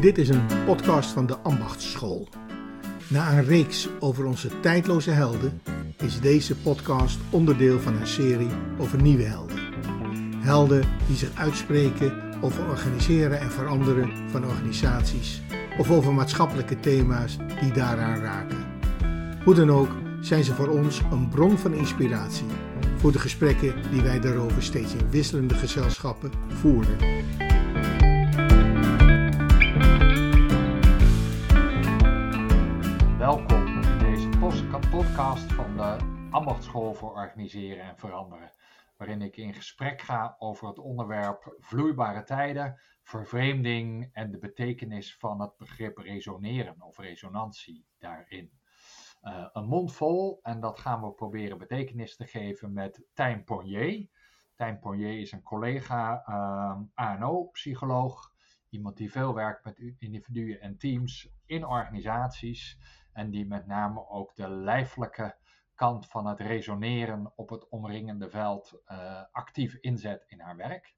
Dit is een podcast van de Ambachtsschool. Na een reeks over onze tijdloze helden is deze podcast onderdeel van een serie over nieuwe helden. Helden die zich uitspreken over organiseren en veranderen van organisaties of over maatschappelijke thema's die daaraan raken. Hoe dan ook zijn ze voor ons een bron van inspiratie voor de gesprekken die wij daarover steeds in wisselende gezelschappen voeren. Podcast van de Ambachtschool voor Organiseren en Veranderen, waarin ik in gesprek ga over het onderwerp vloeibare tijden, vervreemding en de betekenis van het begrip resoneren of resonantie daarin. Uh, een mond vol en dat gaan we proberen betekenis te geven met Tijn Ponnier. Tijn Ponnier is een collega uh, ANO-psycholoog, iemand die veel werkt met individuen en teams in organisaties en die met name ook de lijfelijke kant van het resoneren op het omringende veld uh, actief inzet in haar werk.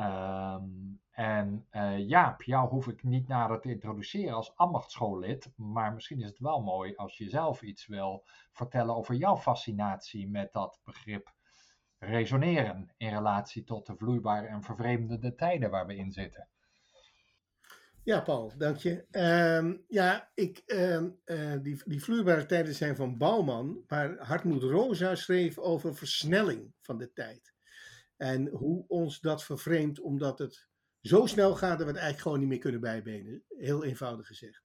Um, en uh, Jaap, jou hoef ik niet nader te introduceren als ambachtschoollid, maar misschien is het wel mooi als je zelf iets wil vertellen over jouw fascinatie met dat begrip resoneren in relatie tot de vloeibare en vervreemdende tijden waar we in zitten. Ja, Paul, dank je. Um, ja, ik, um, uh, die, die vloeibare tijden zijn van Bouwman, maar Hartmoed Rosa schreef over versnelling van de tijd. En hoe ons dat vervreemdt, omdat het zo snel gaat dat we het eigenlijk gewoon niet meer kunnen bijbenen. Heel eenvoudig gezegd.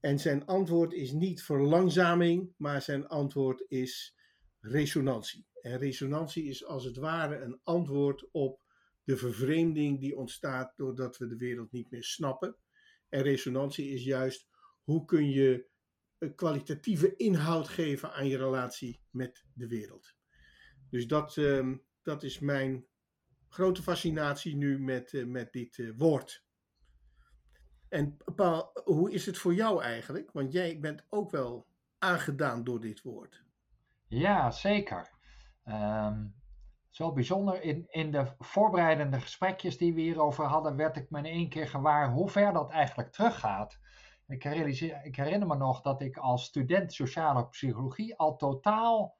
En zijn antwoord is niet verlangzaming, maar zijn antwoord is resonantie. En resonantie is als het ware een antwoord op de vervreemding die ontstaat doordat we de wereld niet meer snappen. En resonantie is juist hoe kun je kwalitatieve inhoud geven aan je relatie met de wereld. Dus dat, uh, dat is mijn grote fascinatie nu met, uh, met dit uh, woord. En Paul, hoe is het voor jou eigenlijk? Want jij bent ook wel aangedaan door dit woord. Ja, zeker. Um, zo bijzonder. In, in de voorbereidende gesprekjes die we hierover hadden, werd ik me in één keer gewaar hoe ver dat eigenlijk teruggaat. Ik, realiseer, ik herinner me nog dat ik als student sociale psychologie al totaal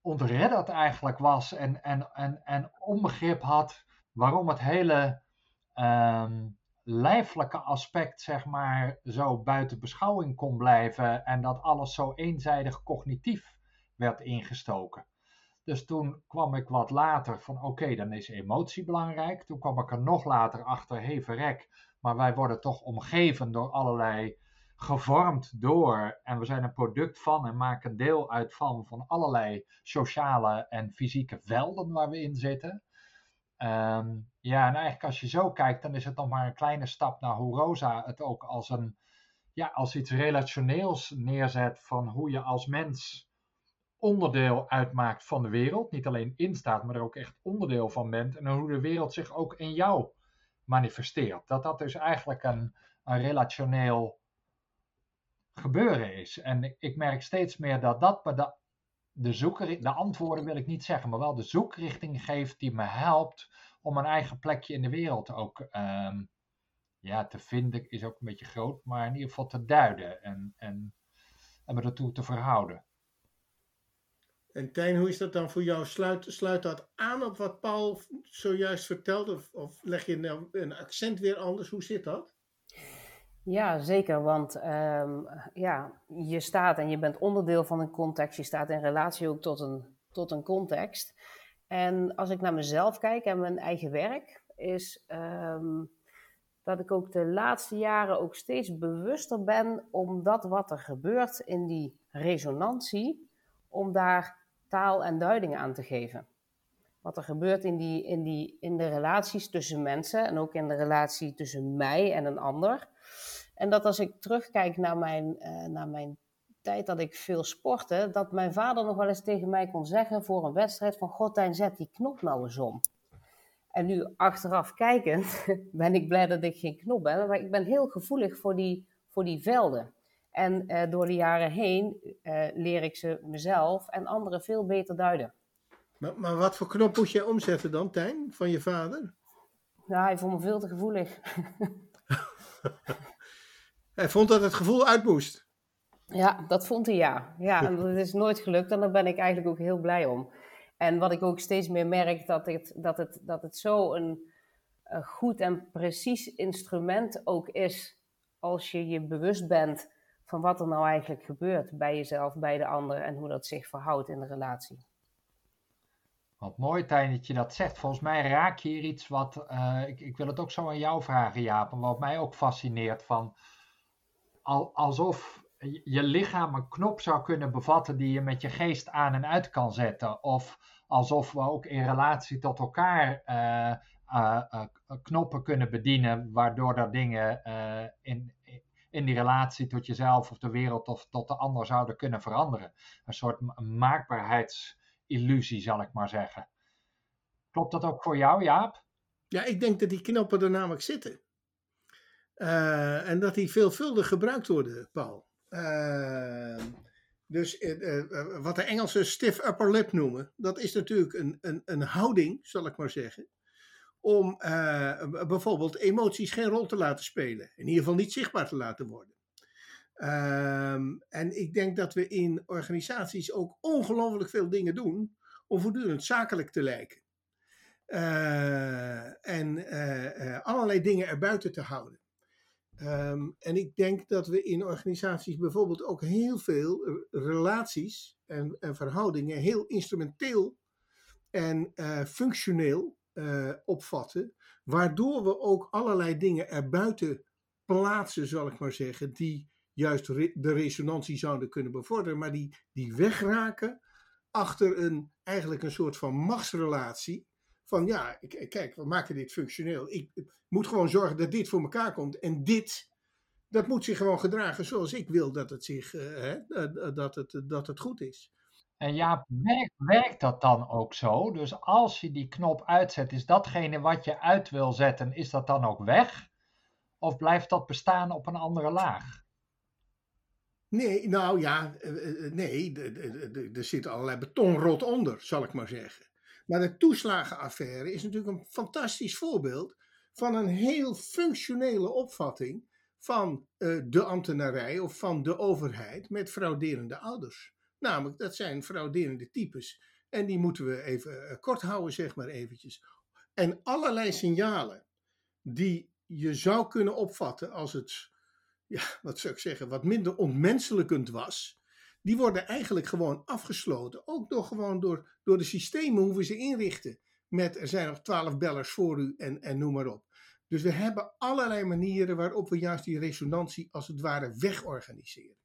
ontredderd eigenlijk was en, en, en, en onbegrip had waarom het hele um, lijfelijke aspect, zeg maar, zo buiten beschouwing kon blijven en dat alles zo eenzijdig cognitief werd ingestoken. Dus toen kwam ik wat later van oké, dan is emotie belangrijk. Toen kwam ik er nog later achter, hey verrek, maar wij worden toch omgeven door allerlei gevormd door en we zijn een product van en maken deel uit van van allerlei sociale en fysieke velden waar we in zitten. Um, ja, en eigenlijk als je zo kijkt, dan is het nog maar een kleine stap naar hoe Rosa het ook als een ja, als iets relationeels neerzet van hoe je als mens onderdeel uitmaakt van de wereld. Niet alleen instaat, maar er ook echt onderdeel van bent. En hoe de wereld zich ook in jou manifesteert. Dat dat dus eigenlijk een, een relationeel gebeuren is. En ik merk steeds meer dat dat me de, de, zoeker, de antwoorden wil ik niet zeggen, maar wel de zoekrichting geeft die me helpt om een eigen plekje in de wereld ook um, ja, te vinden, is ook een beetje groot, maar in ieder geval te duiden en, en, en me ertoe te verhouden. En Tijn, hoe is dat dan voor jou? Sluit, sluit dat aan op wat Paul zojuist vertelde? Of, leg je nou een accent weer anders? Hoe zit dat? Ja, zeker. Want um, ja, je staat en je bent onderdeel van een context. Je staat in relatie ook tot een, tot een context. En als ik naar mezelf kijk en mijn eigen werk, is um, dat ik ook de laatste jaren ook steeds bewuster ben om dat wat er gebeurt in die resonantie, om daar taal en duiding aan te geven. Wat er gebeurt in, die, in, die, in de relaties tussen mensen en ook in de relatie tussen mij en een ander. En dat als ik terugkijk naar mijn, uh, naar mijn tijd dat ik veel sportte, dat mijn vader nog wel eens tegen mij kon zeggen voor een wedstrijd van Godijn, zet die knop nou eens om. En nu achteraf kijkend ben ik blij dat ik geen knop ben, maar ik ben heel gevoelig voor die, voor die velden. En uh, door de jaren heen uh, leer ik ze mezelf en anderen veel beter duiden. Maar, maar wat voor knop moet je omzetten dan, Tijn, van je vader? Ja, hij vond me veel te gevoelig. hij vond dat het gevoel uitmoest. Ja, dat vond hij ja. Ja, en dat is nooit gelukt en daar ben ik eigenlijk ook heel blij om. En wat ik ook steeds meer merk, dat het, dat het, dat het zo een, een goed en precies instrument ook is als je je bewust bent van wat er nou eigenlijk gebeurt bij jezelf, bij de ander en hoe dat zich verhoudt in de relatie. Wat mooi, Tijn, dat je dat zegt. Volgens mij raak je hier iets wat. Uh, ik, ik, wil het ook zo aan jou vragen, Jaap. Wat mij ook fascineert. Van, al, alsof je lichaam een knop zou kunnen bevatten die je met je geest aan en uit kan zetten. Of alsof we ook in relatie tot elkaar uh, uh, knoppen kunnen bedienen, waardoor er dingen in, in die relatie tot jezelf of de wereld of tot de ander zouden kunnen veranderen. Een soort maakbaarheidsillusie, zal ik maar zeggen. Klopt dat ook voor jou, Jaap? Ja, ik denk dat die knoppen er namelijk zitten. en dat die veelvuldig gebruikt worden, Paul. Uh, dus uh, wat de Engelsen stiff upper lip noemen, dat is natuurlijk een, een, een houding, zal ik maar zeggen, om bijvoorbeeld emoties geen rol te laten spelen. In ieder geval niet zichtbaar te laten worden. Ehm, en ik denk dat we in organisaties ook ongelooflijk veel dingen doen om voortdurend zakelijk te lijken. en allerlei dingen erbuiten te houden. Um, en ik denk dat we in organisaties bijvoorbeeld ook heel veel relaties en, en verhoudingen heel instrumenteel en functioneel uh, opvatten, waardoor we ook allerlei dingen erbuiten plaatsen, zal ik maar zeggen, die juist de resonantie zouden kunnen bevorderen, maar die, die wegraken achter een, eigenlijk een soort van machtsrelatie van ja, kijk, we maken dit functioneel. Ik moet gewoon zorgen dat dit voor elkaar komt. En dit, dat moet zich gewoon gedragen zoals ik wil dat het, zich, uh, hè, dat het, dat het goed is. En ja, werkt, werkt dat dan ook zo? Dus als je die knop uitzet, is datgene wat je uit wil zetten, is dat dan ook weg? Of blijft dat bestaan op een andere laag? Nee, nou ja, eh, eh, nee, er zit allerlei betonrot onder, zal ik maar zeggen. Maar de toeslagenaffaire is natuurlijk een fantastisch voorbeeld van een heel functionele opvatting van de ambtenarij of van de overheid met frauderende ouders. Namelijk, dat zijn frauderende types. En die moeten we even uh, kort houden, zeg maar eventjes. En allerlei signalen die je zou kunnen opvatten als het, ja, wat zou ik zeggen, wat minder ontmenselijkend was, die worden eigenlijk gewoon afgesloten. Ook door, gewoon door, door de systemen hoe we ze inrichten. Met er zijn nog twaalf bellers voor u en, en noem maar op. Dus we hebben allerlei manieren waarop we juist die resonantie als het ware wegorganiseren.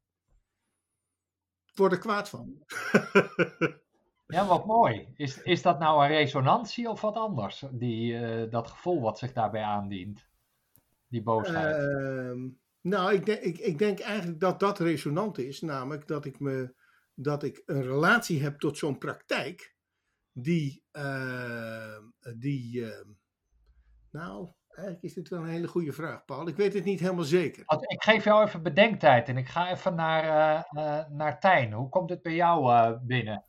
Word er kwaad van. Ja, wat mooi. Is, is dat nou een resonantie of wat anders? Die, uh, dat gevoel wat zich daarbij aandient? Die boosheid. Uh, nou, ik denk, ik, ik denk eigenlijk dat dat resonant is. Namelijk dat ik, me, dat ik een relatie heb tot zo'n praktijk. Die, uh, die uh, nou, eigenlijk is dit wel een hele goede vraag, Paul. Ik weet het niet helemaal zeker. Ik geef jou even bedenktijd en ik ga even naar, uh, naar Tijn. Hoe komt het bij jou binnen?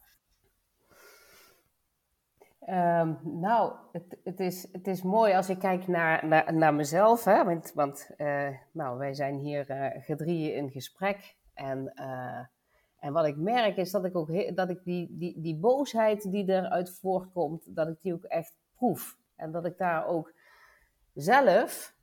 Um, nou, het, het, is, het is mooi als ik kijk naar, naar, naar mezelf, hè? want, want uh, nou, wij zijn hier uh, gedrieën in gesprek. En, uh, en wat ik merk is dat ik ook dat ik die, die, die boosheid die eruit voortkomt, dat ik die ook echt proef. En dat ik daar ook zelf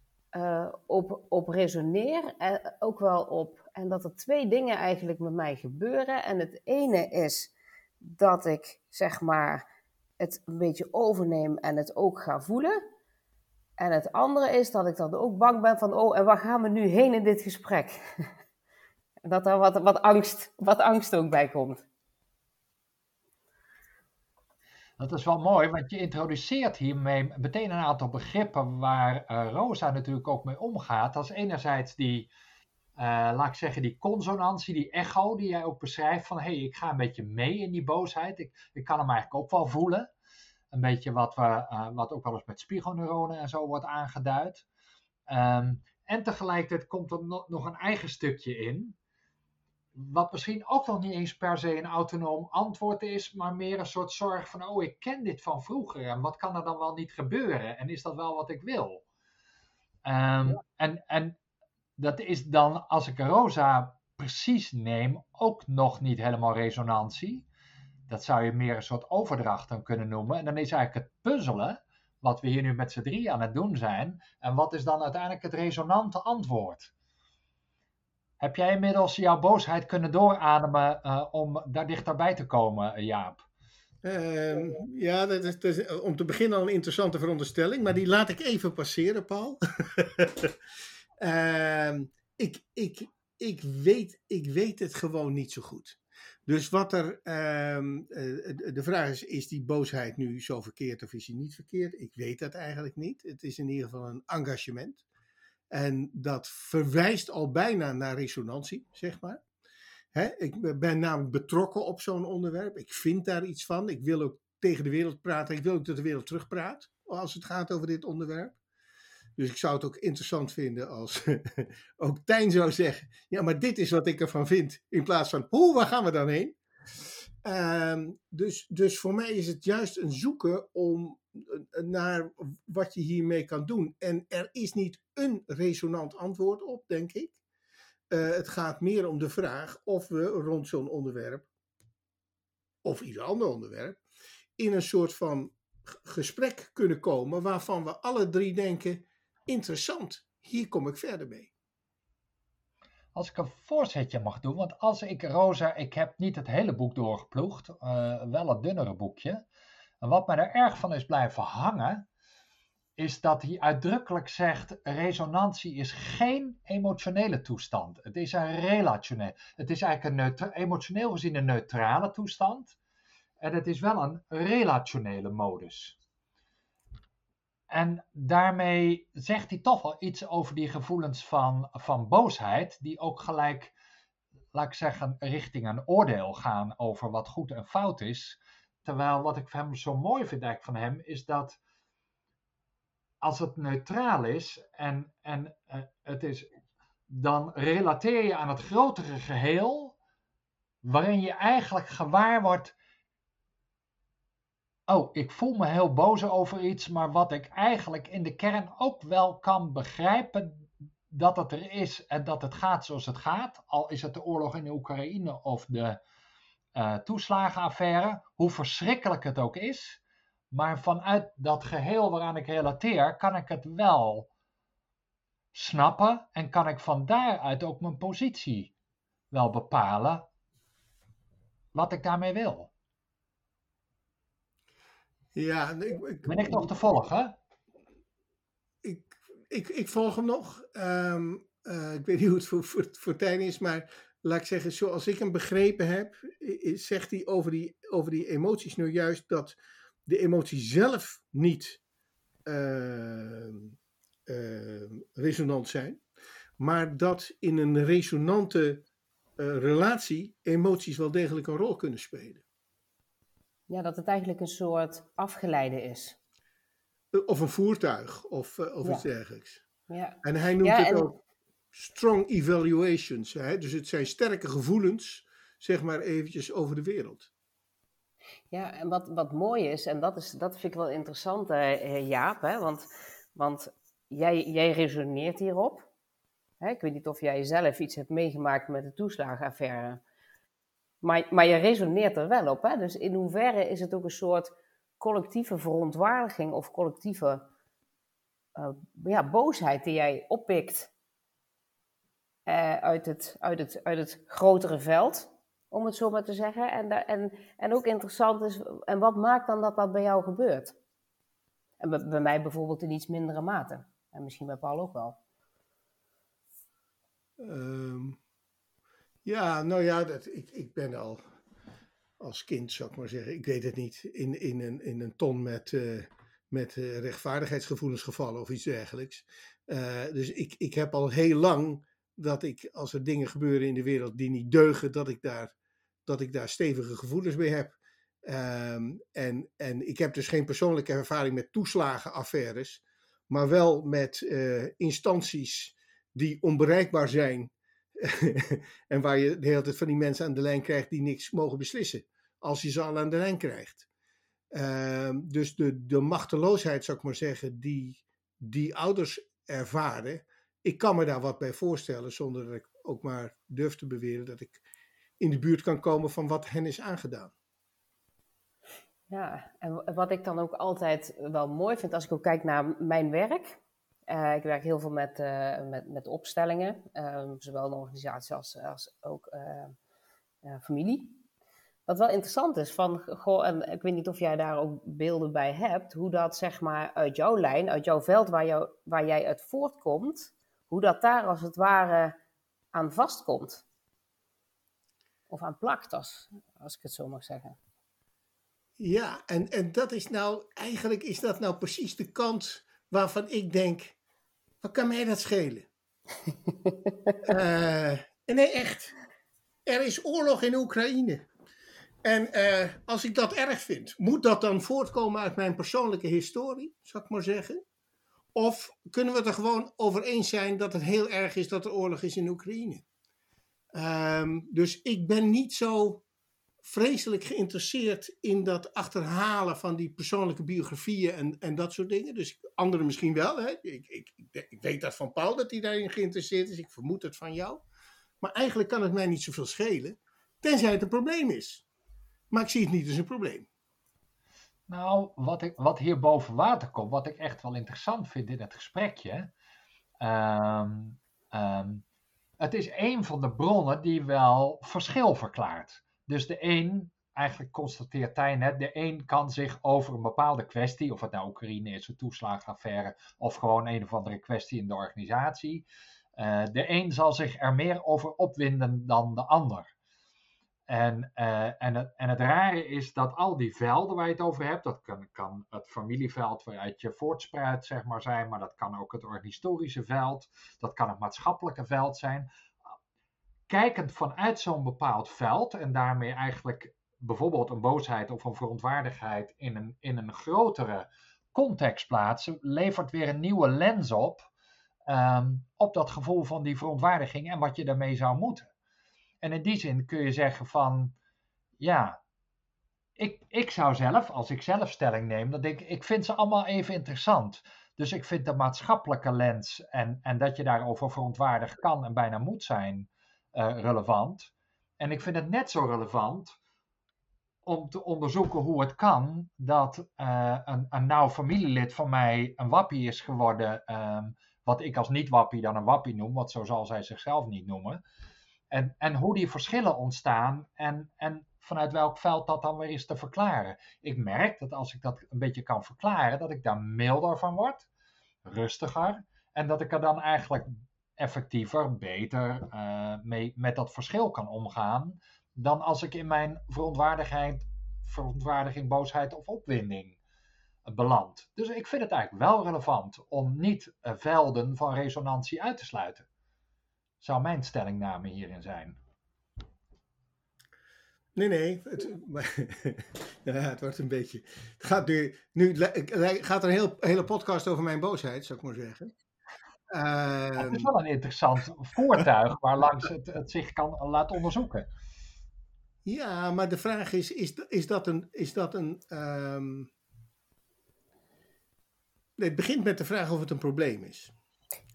op, op resoneer en ook wel op. En dat er twee dingen eigenlijk met mij gebeuren. En het ene is dat ik zeg maar het een beetje overneem en het ook ga voelen. En het andere is dat ik dan ook bang ben van, oh, en waar gaan we nu heen in dit gesprek? dat er wat, wat, angst, wat angst ook bij komt. Dat is wel mooi, want je introduceert hiermee meteen een aantal begrippen waar uh, Rosa natuurlijk ook mee omgaat. Dat is enerzijds die, uh, laat ik zeggen, die consonantie, die echo, die jij ook beschrijft van, hé, hey, ik ga een beetje mee in die boosheid. Ik, ik kan hem eigenlijk ook wel voelen. Een beetje wat, we, uh, wat ook wel eens met spiegelneuronen en zo wordt aangeduid. Um, en tegelijkertijd komt er no nog een eigen stukje in. Wat misschien ook nog niet eens per se een autonoom antwoord is, maar meer een soort zorg van: oh, ik ken dit van vroeger en wat kan er dan wel niet gebeuren? En is dat wel wat ik wil? Um, ja. En, en dat is dan, als ik Rosa precies neem, ook nog niet helemaal resonantie. Dat zou je meer een soort overdracht dan kunnen noemen. En dan is eigenlijk het puzzelen, wat we hier nu met z'n drie aan het doen zijn. En wat is dan uiteindelijk het resonante antwoord? Heb jij inmiddels jouw boosheid kunnen doorademen uh, om daar dichterbij te komen, Jaap? Uh, ja, dat is, is, om te beginnen al een interessante veronderstelling, maar die laat ik even passeren, Paul. uh, ik, ik, ik, weet, ik weet het gewoon niet zo goed. Dus wat er, ehm, eh, de vraag is, is die boosheid nu zo verkeerd of is die niet verkeerd? Ik weet dat eigenlijk niet. Het is in ieder geval een engagement. En dat verwijst al bijna naar resonantie, zeg maar. Ik ben namelijk betrokken op zo'n onderwerp. Ik vind daar iets van. Ik wil ook tegen de wereld praten. Ik wil ook dat de wereld terugpraat als het gaat over dit onderwerp. Dus ik zou het ook interessant vinden als ook Tijn zou zeggen: Ja, maar dit is wat ik ervan vind. In plaats van: Hoe, waar gaan we dan heen? Ehm, dus, dus voor mij is het juist een zoeken om eh, naar wat je hiermee kan doen. En er is niet een resonant antwoord op, denk ik. Uh, het gaat meer om de vraag of we rond zo'n onderwerp, of ieder ander onderwerp, in een soort van gesprek kunnen komen waarvan we alle drie denken: interessant, hier kom ik verder mee. Als ik een voorzetje mag doen, want als ik Rosa, ik heb niet het hele boek doorgeploegd, uh, wel het dunnere boekje. En wat mij er erg van is blijven hangen, is dat hij uitdrukkelijk zegt: resonantie is geen emotionele toestand. Het is een relationeel. Het is eigenlijk een emotioneel gezien een neutrale toestand. En het is wel een relationele modus. En daarmee zegt hij toch wel iets over die gevoelens van, van boosheid, die ook gelijk, laat ik zeggen, richting een oordeel gaan over wat goed en fout is. Terwijl wat ik van hem zo mooi vind eigenlijk van hem, is dat als het neutraal is en, en uh, het is, dan relateer je aan het grotere geheel, waarin je eigenlijk gewaar wordt oh, ik voel me heel boos over iets, maar wat ik eigenlijk in de kern ook wel kan begrijpen dat het er is en dat het gaat zoals het gaat, al is het de oorlog in de Oekraïne of de uh, toeslagenaffaire, hoe verschrikkelijk het ook is, maar vanuit dat geheel waaraan ik relateer, kan ik het wel snappen en kan ik van daaruit ook mijn positie wel bepalen wat ik daarmee wil. Ja, ik, ik, ben ik nog te volgen? Ik, ik, ik volg hem nog. Um, uh, ik weet niet hoe het voor, voor, voor Tijn is, maar laat ik zeggen, zoals ik hem begrepen heb, zegt hij over die, over die emoties nu juist dat de emoties zelf niet uh, uh, resonant zijn, maar dat in een resonante uh, relatie emoties wel degelijk een rol kunnen spelen. Ja, dat het eigenlijk een soort afgeleide is. Of een voertuig of, uh, of ja. iets dergelijks. Ja. En hij noemt ja, het ook strong evaluations. Hè? Dus het zijn sterke gevoelens, zeg maar eventjes, over de wereld. Ja, en wat, wat mooi is, en dat, is, dat vind ik wel interessant, uh, Jaap, hè? Want, want jij, jij resoneert hierop. Hè? Ik weet niet of jij zelf iets hebt meegemaakt met de toeslagenaffaire. Maar, maar je resoneert er wel op. Hè? Dus in hoeverre is het ook een soort collectieve verontwaardiging of collectieve uh, ja, boosheid die jij oppikt uh, uit, het, uit, het, uit het grotere veld, om het zo maar te zeggen. En, en, en ook interessant is, en wat maakt dan dat dat bij jou gebeurt? En bij, bij mij bijvoorbeeld in iets mindere mate. En misschien bij Paul ook wel. Um, ja, nou ja, dat, ik, ik ben al als kind, zou ik maar zeggen, ik weet het niet, in, in, een, in een ton met, uh, met uh, rechtvaardigheidsgevoelens gevallen of iets dergelijks. Uh, dus ik, ik heb al heel lang dat ik, als er dingen gebeuren in de wereld die niet deugen, dat ik daar, dat ik daar stevige gevoelens mee heb. Um, en, en ik heb dus geen persoonlijke ervaring met toeslagenaffaires, maar wel met instanties die onbereikbaar zijn en waar je de hele tijd van die mensen aan de lijn krijgt die niks mogen beslissen. Als je ze al aan de lijn krijgt. Uh, dus de, de machteloosheid, zou ik maar zeggen, die, die ouders ervaren, ik kan me daar wat bij voorstellen, zonder dat ik ook maar durf te beweren dat ik in de buurt kan komen van wat hen is aangedaan. Ja, en wat ik dan ook altijd wel mooi vind als ik ook kijk naar mijn werk. Uh, ik werk heel veel met, uh, met, met opstellingen, uh, zowel een organisatie als, als ook familie. Wat wel interessant is, van, goh, en ik weet niet of jij daar ook beelden bij hebt, hoe dat zeg maar uit jouw lijn, uit jouw veld waar, jou, waar jij uit voortkomt, hoe dat daar als het ware aan vastkomt. Of aan plakt, als, als ik het zo mag zeggen. Ja, en, en dat is nou, eigenlijk is dat nou precies de kant waarvan ik denk, wat kan mij dat schelen? uh, nee, echt. Er is oorlog in Oekraïne. En uh, als ik dat erg vind, moet dat dan voortkomen uit mijn persoonlijke historie, zou ik maar zeggen? Of kunnen we het er gewoon over eens zijn dat het heel erg is dat er oorlog is in Oekraïne? Um, dus ik ben niet zo vreselijk geïnteresseerd in dat achterhalen van die persoonlijke biografieën en, en dat soort dingen. Dus anderen misschien wel. Hè? Ik, ik, ik weet dat van Paul dat hij daarin geïnteresseerd is. Ik vermoed het van jou. Maar eigenlijk kan het mij niet zoveel schelen. Tenzij het een probleem is. Maar ik zie het niet als een probleem. Nou, wat, ik, wat hier boven water komt, wat ik echt wel interessant vind in het gesprekje. Um, um, het is een van de bronnen die wel verschil verklaart. Dus de een, eigenlijk constateert hij net, de een kan zich over een bepaalde kwestie, of het nou Oekraïne is, een toeslagenaffaire, of gewoon een of andere kwestie in de organisatie. Uh, de een zal zich er meer over opwinden dan de ander. En, uh, en, het, en het rare is dat al die velden waar je het over hebt, dat kan, kan het familieveld waaruit je voortspruit zeg maar, zijn, maar dat kan ook het historische veld, dat kan het maatschappelijke veld zijn. Kijkend vanuit zo'n bepaald veld en daarmee eigenlijk bijvoorbeeld een boosheid of een verontwaardigheid in een, in een grotere context plaatsen, levert weer een nieuwe lens op, um, op dat gevoel van die verontwaardiging en wat je daarmee zou moeten. En in die zin kun je zeggen van, ja, ik, ik zou zelf, als ik zelf stelling neem, dan denk ik, ik vind ze allemaal even interessant. Dus ik vind de maatschappelijke lens en, en dat je daarover verontwaardigd kan en bijna moet zijn, relevant. En ik vind het net zo relevant om te onderzoeken hoe het kan dat uh, een, een nauw familielid van mij een wappie is geworden, um, wat ik als niet-wappie dan een wappie noem, want zo zal zij zichzelf niet noemen. En, en hoe die verschillen ontstaan en, en vanuit welk veld dat dan weer is te verklaren. Ik merk dat als ik dat een beetje kan verklaren, dat ik daar milder van word, rustiger. En dat ik er dan eigenlijk effectiever, beter uh, mee, met dat verschil kan omgaan. Dan als ik in mijn verontwaardigheid, verontwaardiging, boosheid of opwinding beland. Dus ik vind het eigenlijk wel relevant om niet uh, velden van resonantie uit te sluiten zou mijn stellingname hierin zijn. Nee, nee. Het, ja, het wordt een beetje. Het gaat nu, nu gaat er een heel, hele podcast over mijn boosheid, zou ik maar zeggen. Het is wel een interessant voertuig waar langs het, het zich kan laten onderzoeken. Ja, maar de vraag is: is, is dat een. Is dat een um... nee, het begint met de vraag of het een probleem is.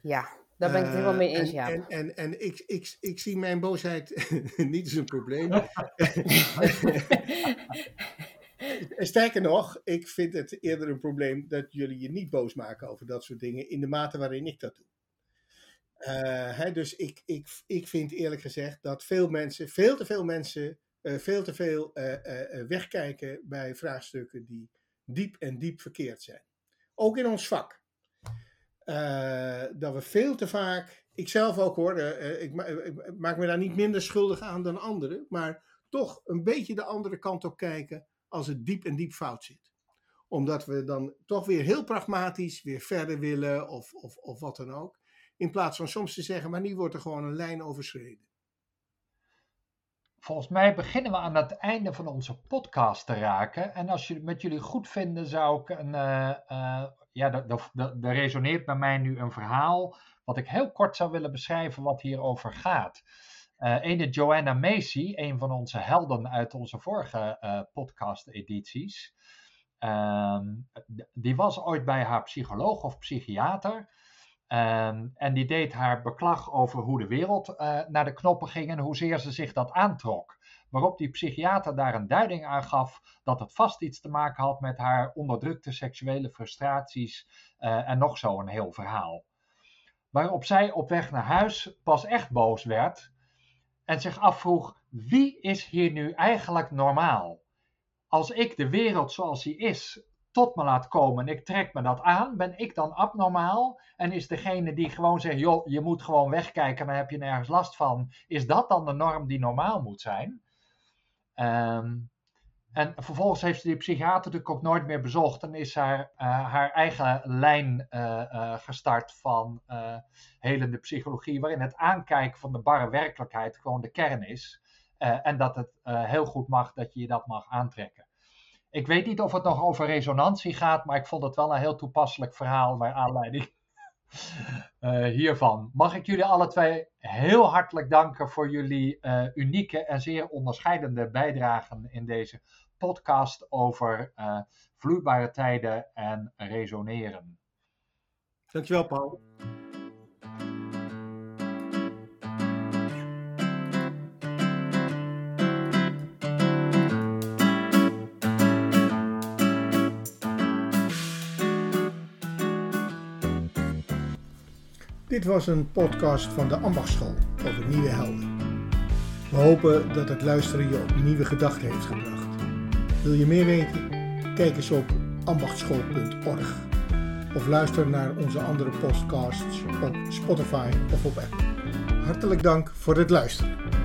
Ja. Daar ben ik het helemaal mee eens, ja. En, en, en ik, ik, ik zie mijn boosheid niet als een probleem. Sterker nog, ik vind het eerder een probleem dat jullie je niet boos maken over dat soort dingen in de mate waarin ik dat doe. Uh, hè, dus ik, ik, ik vind eerlijk gezegd dat veel mensen, veel te veel mensen, uh, veel te veel uh, wegkijken bij vraagstukken die diep en diep verkeerd zijn. Ook in ons vak. Dat we veel te vaak, ik zelf ook hoor, ik, ik, maak me daar niet minder schuldig aan dan anderen, maar toch een beetje de andere kant op kijken als het diep en diep fout zit. Omdat we dan toch weer heel pragmatisch weer verder willen of, of, of wat dan ook. In plaats van soms te zeggen, maar nu wordt er gewoon een lijn overschreden. Volgens mij beginnen we aan het einde van onze podcast te raken. En als jullie met jullie goed vinden, zou ik een, uh, ja, er resoneert bij mij nu een verhaal wat ik heel kort zou willen beschrijven wat hierover gaat. Uh, ene Joanna Macy, een van onze helden uit onze vorige uh, podcast-edities, uh, die was ooit bij haar psycholoog of psychiater. En, en die deed haar beklag over hoe de wereld uh, naar de knoppen ging en hoezeer ze zich dat aantrok. Waarop die psychiater daar een duiding aan gaf dat het vast iets te maken had met haar onderdrukte seksuele frustraties en nog zo een heel verhaal. Waarop zij op weg naar huis pas echt boos werd en zich afvroeg: wie is hier nu eigenlijk normaal? Als ik de wereld zoals die is tot me laat komen en ik trek me dat aan, ben ik dan abnormaal? En is degene die gewoon zegt, joh, je moet gewoon wegkijken, dan heb je nergens last van, is dat dan de norm die normaal moet zijn? Um, en vervolgens heeft die psychiater natuurlijk ook nooit meer bezocht en is haar, uh, haar eigen lijn uh, uh, gestart van helende psychologie, waarin het aankijken van de barre werkelijkheid gewoon de kern is. en dat het heel goed mag dat je je dat mag aantrekken. Ik weet niet of het nog over resonantie gaat, maar ik vond het wel een heel toepasselijk verhaal naar aanleiding hiervan. Mag ik jullie alle twee heel hartelijk danken voor jullie unieke en zeer onderscheidende bijdragen in deze podcast over uh, vloeibare tijden en resoneren. Dankjewel, Paul. Dit was een podcast van de Ambachtschool over nieuwe helden. We hopen dat het luisteren je op nieuwe gedachten heeft gebracht. Wil je meer weten? Kijk eens op ambachtschool.org of luister naar onze andere podcasts op Spotify of op Apple. Hartelijk dank voor het luisteren.